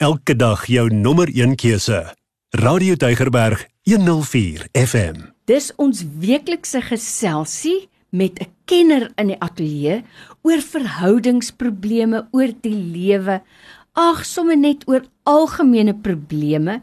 Elke dag jou nommer 1 keuse. Radio Deugerberg 104 FM. Dis ons weeklikse geselsie met 'n kenner in die ateljee oor verhoudingsprobleme, oor die lewe. Ag, sommer net oor algemene probleme.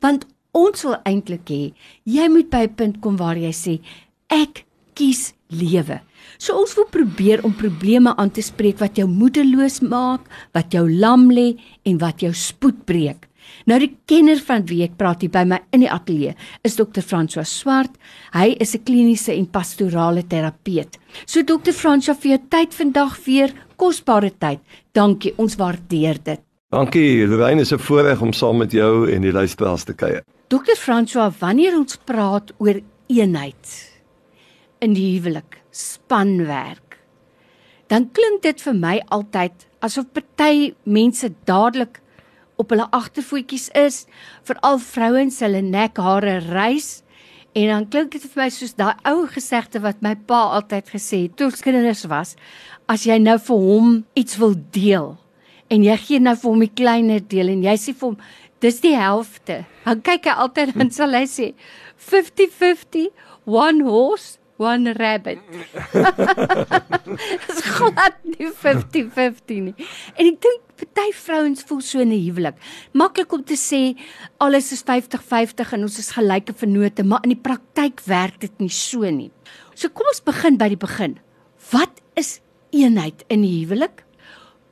Want ons wil eintlik hê jy moet by 'n punt kom waar jy sê ek kies lewe. So ons wil probeer om probleme aan te spreek wat jou moedeloos maak, wat jou lam lê en wat jou spoed breek. Nou die kenner van wie ek praat hier by my in die ateljee is Dr. François Swart. Hy is 'n kliniese en pastorale terapeut. So Dr. François vir jou tyd vandag weer kosbare tyd. Dankie, ons waardeer dit. Dankie, Lorraine, is 'n voorreg om saam met jou en die luisteraars te kuier. Dr. François, wanneer ons praat oor eenheid in die huwelik, spanwerk, dan klink dit vir my altyd asof party mense dadelik op hulle agtervoetjies is, veral vrouens hulle nekhare rys en dan klink dit vir my soos daai ou gesegde wat my pa altyd gesê het toe ons kinders was, as jy nou vir hom iets wil deel en jy gee nou vir hom 'n kleiner deel en jy sê vir hom dis die helfte. Dan kyk hy altyd en sal hy sê 50-50, one horse one rabbit. Dis glad nie 50-50 nie. En ek dink party vrouens voel so in 'n huwelik. Maklik om te sê alles is 50-50 en ons is gelyke vennote, maar in die praktyk werk dit nie so nie. So kom ons begin by die begin. Wat is eenheid in die huwelik?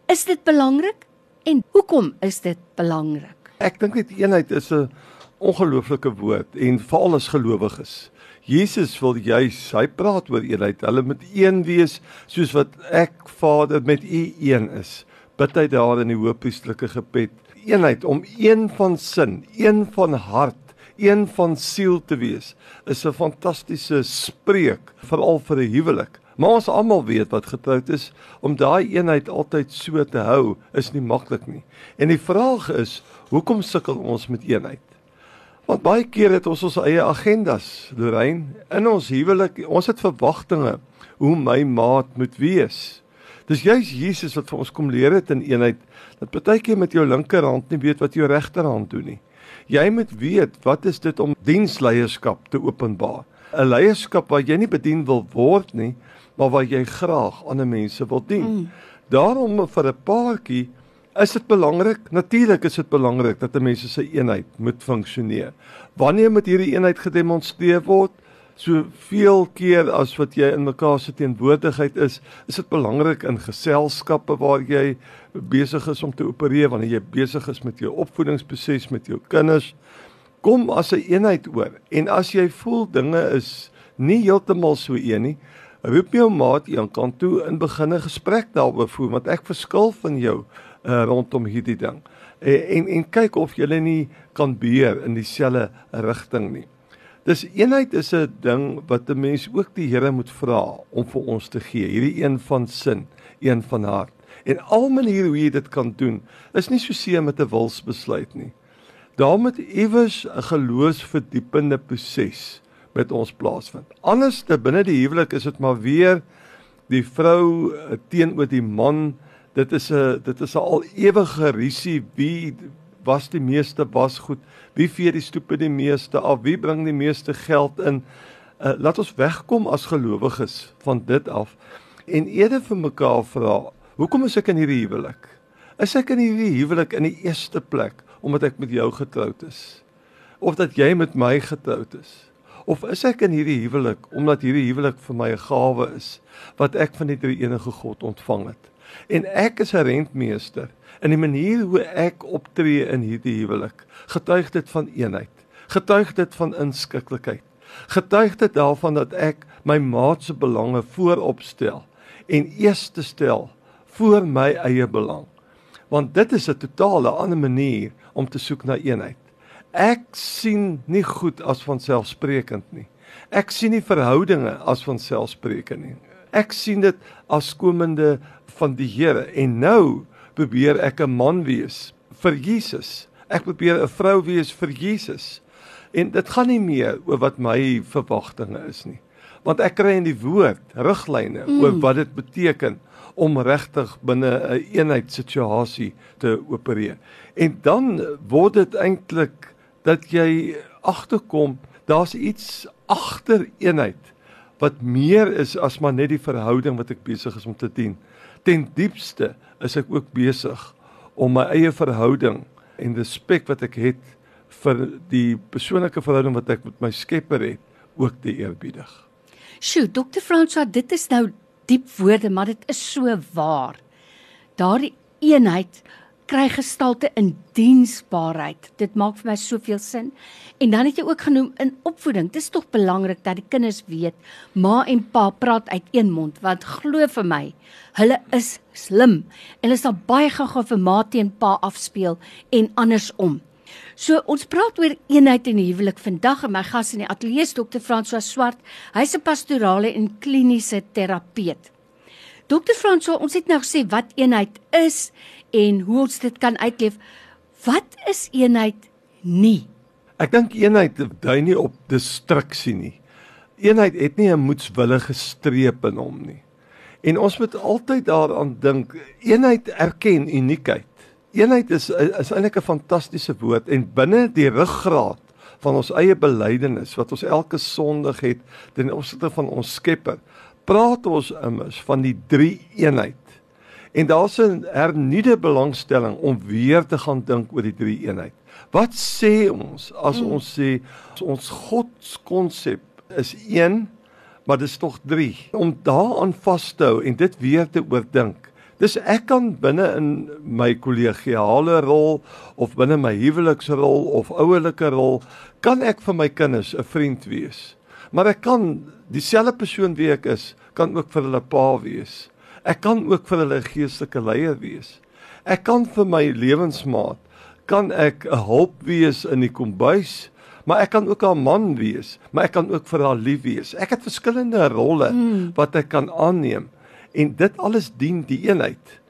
Is dit belangrik? En hoekom is dit belangrik? Ek dink dit eenheid is 'n ongelooflike woord en veral as gelowiges. Jesus wil juis, hy praat oor eenheid. Hulle moet een wees soos wat ek Vader met u een is. Bid hy daar in die hoëpriesterlike gebed. Eenheid om een van sin, een van hart, een van siel te wees is 'n fantastiese spreek veral vir 'n huwelik. Maar ons almal weet wat getroud is om daai eenheid altyd so te hou is nie maklik nie. En die vraag is, hoekom sukkel ons met eenheid? Want baie keer het ons ons eie agendas, Lorraine, in ons huwelik. Ons het verwagtinge hoe my maat moet wees. Dis juist Jesus wat vir ons kom leer het in eenheid dat partykeer met jou linkerhand nie weet wat jou regterhand doen nie. Jy moet weet wat is dit om diensleierskap te openbaar. 'n Leierskap waar jy nie bedien wil word nie, maar waar jy graag ander mense wil dien. Mm. Daarom vir 'n paartjie Is dit belangrik? Natuurlik is dit belangrik dat 'n mens se eenheid moet funksioneer. Wanneer moet hierdie eenheid gedemonstreer word? Soveel keer as wat jy in mekaar se teenwoordigheid is, is dit belangrik in geselskappe waar jy besig is om te opereer, wanneer jy besig is met jou opvoedingsproses met jou kinders. Kom as 'n eenheid oor. En as jy voel dinge is nie heeltemal so een nie, roep jou maat een kant toe en begin 'n gesprek daaroor voer want ek verskil van jou uh, rondom hierdie ding. En en, en kyk of jy nie kan beheer in dieselfde rigting nie. Dis eenheid is 'n ding wat 'n mens ook die Here moet vra om vir ons te gee. Hierdie een van sin, een van hart. En al maniere hoe jy dit kan doen, is nie so seë met 'n wilsbesluit nie. Daar moet iewers 'n geloofsverdiepende proses met ons plaasvind. Anders te binne die huwelik is dit maar weer die vrou eh, teenoor die man. Dit is 'n dit is 'n al ewige risie wie was die meeste was goed. Wie vee die stoepe die meeste af? Wie bring die meeste geld in? Uh, laat ons wegkom as gelowiges van dit af en eerder vir mekaar vra, hoekom is ek in hierdie huwelik? Is ek in hierdie huwelik in die eerste plek omdat ek met jou getroud is? Of dat jy met my getroud is? Of is ek in hierdie huwelik omdat hierdie huwelik vir my 'n gawe is wat ek van die drie enige God ontvang het? En ek is 'n rentmeester in die manier hoe ek optree in hierdie huwelik getuig dit van eenheid getuig dit van inskikkelikheid getuig dit daarvan dat ek my maat se belange voorop stel en eerste stel voor my eie belang. Want dit is 'n totale ander manier om te soek na eenheid Ek sien nie goed as van selfsprekend nie. Ek sien nie verhoudinge as van selfsprekend nie. Ek sien dit as komende van die Here en nou probeer ek 'n man wees vir Jesus. Ek probeer 'n vrou wees vir Jesus. En dit gaan nie meer oor wat my verwagtinge is nie. Want ek kry in die woord riglyne mm. oor wat dit beteken om regtig binne 'n een eenheidssituasie te opereer. En dan word dit eintlik dat jy agterkom daar's iets agter eenheid wat meer is as maar net die verhouding wat ek besig is om te dien. Ten diepste is ek ook besig om my eie verhouding en respek wat ek het vir die persoonlike verhouding wat ek met my Skepper het, ook te eerbiedig. Sjoe, Dr. François, dit is nou diep woorde, maar dit is so waar. Daardie eenheid kry gestalte in diensbaarheid. Dit maak vir my soveel sin. En dan het jy ook genoem in opvoeding. Dit is tog belangrik dat die kinders weet ma en pa praat uit een mond want glo vir my, hulle is slim en hulle sal baie gou-gou vir ma teen pa afspeel en andersom. So ons praat oor eenheid in die huwelik vandag en my gas in die ateljee is dokter François Swart. Hy's 'n pastorale en kliniese terapeut. Dokter François, ons het nou gesê wat eenheid is en hoe ons dit kan uitleef. Wat is eenheid nie? Ek dink eenheid dui nie op destruksie nie. Eenheid het nie 'n moetswillige streep in hom nie. En ons moet altyd daaraan dink, eenheid erken uniekheid. Eenheid is is eintlik 'n fantastiese woord en binne die ruggraat van ons eie belydenis wat ons elke Sondag het ten opsigte van ons Skepper, praat ons immers van die drie eenheid. En daar's 'n hernuide belangstelling om weer te gaan dink oor die drie eenheid. Wat sê ons as mm. ons sê ons godskonsep is een, maar dit is tog drie. Om daaraan vas te hou en dit weer te oordink. Dis ek kan binne in my kollegiale rol of binne my huweliksrol of ouerlike rol kan ek vir my kinders 'n vriend wees. Maar ek kan dieselfde persoon wie ek is, kan ook vir hulle pa wees. Ek kan ook vir hulle geestelike leier wees. Ek kan vir my lewensmaat kan ek 'n hulp wees in die kombuis, maar ek kan ook 'n man wees, maar ek kan ook vir haar lief wees. Ek het verskillende rolle hmm. wat ek kan aanneem en dit alles dien die eenheid.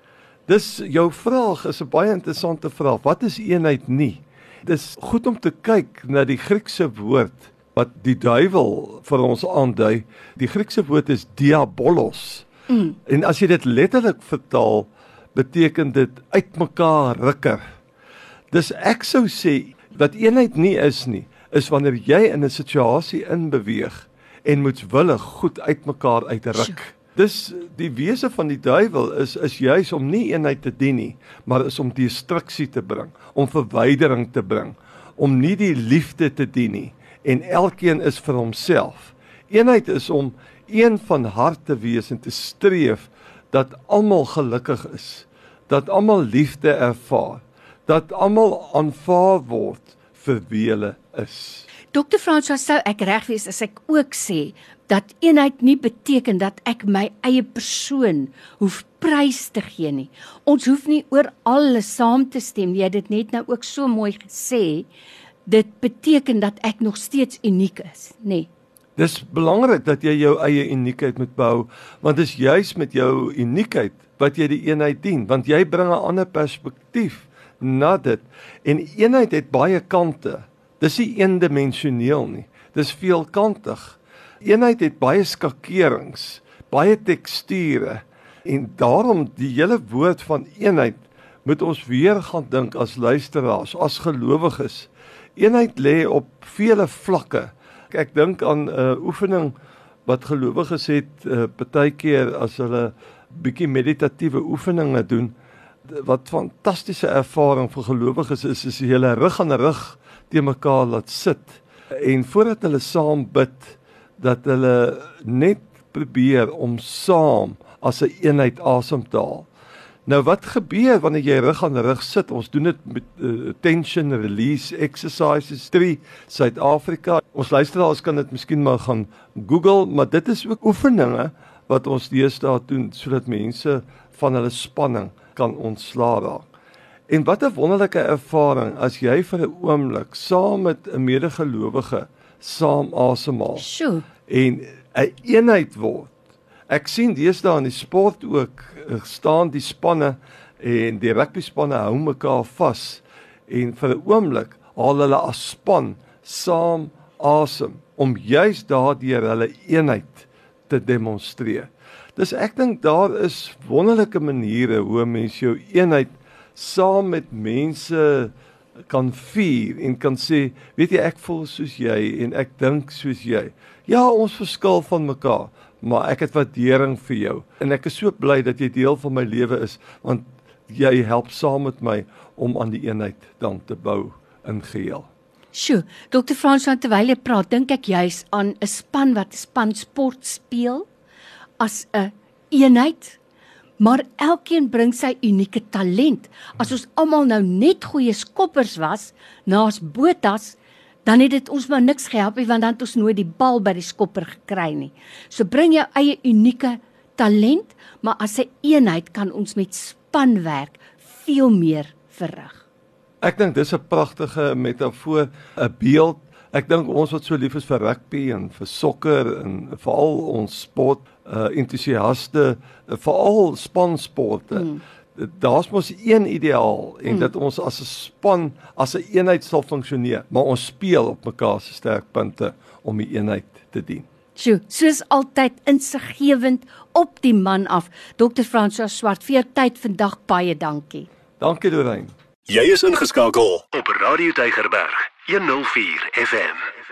Dis jou vraag is 'n baie interessante vraag. Wat is eenheid nie? Dis goed om te kyk na die Griekse woord wat die duiwel vir ons aandui. Die Griekse woord is diabolos. Mm. En as jy dit letterlik vertaal, beteken dit uitmekaar rukker. Dis ek sou sê wat eenheid nie is nie, is wanneer jy in 'n situasie inbeweeg en moetswillig goed uitmekaar uitruk. Dis die wese van die duiwel is is juis om nie eenheid te dien nie, maar is om destruksie te bring, om verwydering te bring, om nie die liefde te dien nie en elkeen is vir homself. Eenheid is om een van hart te wees en te streef dat almal gelukkig is, dat almal liefde ervaar, dat almal aanvaar word vir wie hulle is. Dokter François sou ek reg wees as ek ook sê dat eenheid nie beteken dat ek my eie persoon hoef prys te gee nie. Ons hoef nie oor alles saam te stem nie. Jy het dit net nou ook so mooi gesê. Dit beteken dat ek nog steeds uniek is, nê? Nee. Dis belangrik dat jy jou eie uniekheid moet behou, want dit is juis met jou uniekheid wat jy die eenheid dien, want jy bring 'n ander perspektief na dit. En eenheid het baie kante. Dis nie eendimensioneel nie. Dis veelkantig. Eenheid het baie skakerings, baie teksture en daarom die hele woord van eenheid moet ons weer gaan dink as luisteraars, as gelowiges. Eenheid lê op vele vlakke ek dink aan 'n uh, oefening wat gelowiges het uh, baie keer as hulle bietjie meditatiewe oefeninge doen wat fantastiese ervaring vir gelowiges is is jy hulle rug aan rug te mekaar laat sit en voordat hulle saam bid dat hulle net probeer om saam as 'n een eenheid asem te haal. Nou wat gebeur wanneer jy rug aan rug sit? Ons doen dit met uh, tension release exercises 3 Suid-Afrika. Ons luisteraars kan dit miskien maar gaan Google, maar dit is ook oefeninge wat ons deesdae doen sodat mense van hulle spanning kan ontslaa raak. En wat 'n wonderlike ervaring as jy vir 'n oomblik saam met 'n medegelowige saam asemhaal. Sjoe. En 'n een eenheid word. Ek sien deesdae in die sport ook Eh, staan die spanne en die rugby spanne hou mekaar vas en vir 'n oomblik haal hulle as span saam asem om juis daardeur hulle eenheid te demonstreer. Dis ek dink daar is wonderlike maniere hoe mense jou eenheid saam met mense kan vier en kan sê, weet jy ek voel soos jy en ek dink soos jy. Ja, ons verskil van mekaar, maar ek het waardering vir jou en ek is so bly dat jy deel van my lewe is want jy help saam met my om aan die eenheid dan te bou in geheel. Sjoe, Dr. Frans van terwyl jy praat, dink ek juis aan 'n span wat span sport speel as 'n eenheid, maar elkeen bring sy unieke talent. As ons almal nou net goeie skoppers was, naas Botas, dan het dit ons maar niks gehelp nie want dan het ons nooit die bal by die skopper gekry nie. So bring jou eie unieke talent, maar as 'n eenheid kan ons met spanwerk veel meer verrig. Ek dink dis 'n pragtige metafoor, 'n beeld. Ek dink ons wat so lief is vir rugby en vir sokker en veral ons sport uh entoesiaste, uh, veral spansporte. Mm daar's mos een ideaal en mm. dat ons as 'n span as 'n eenheid sal funksioneer, maar ons speel op mekaar se sterkpunte om die eenheid te dien. Sjoe, soos altyd insiggewend op die man af. Dr. François Swart, vir jou tyd vandag baie dankie. Dankie Lorraine. Jy is ingeskakel op Radio Deigerberg 104 FM.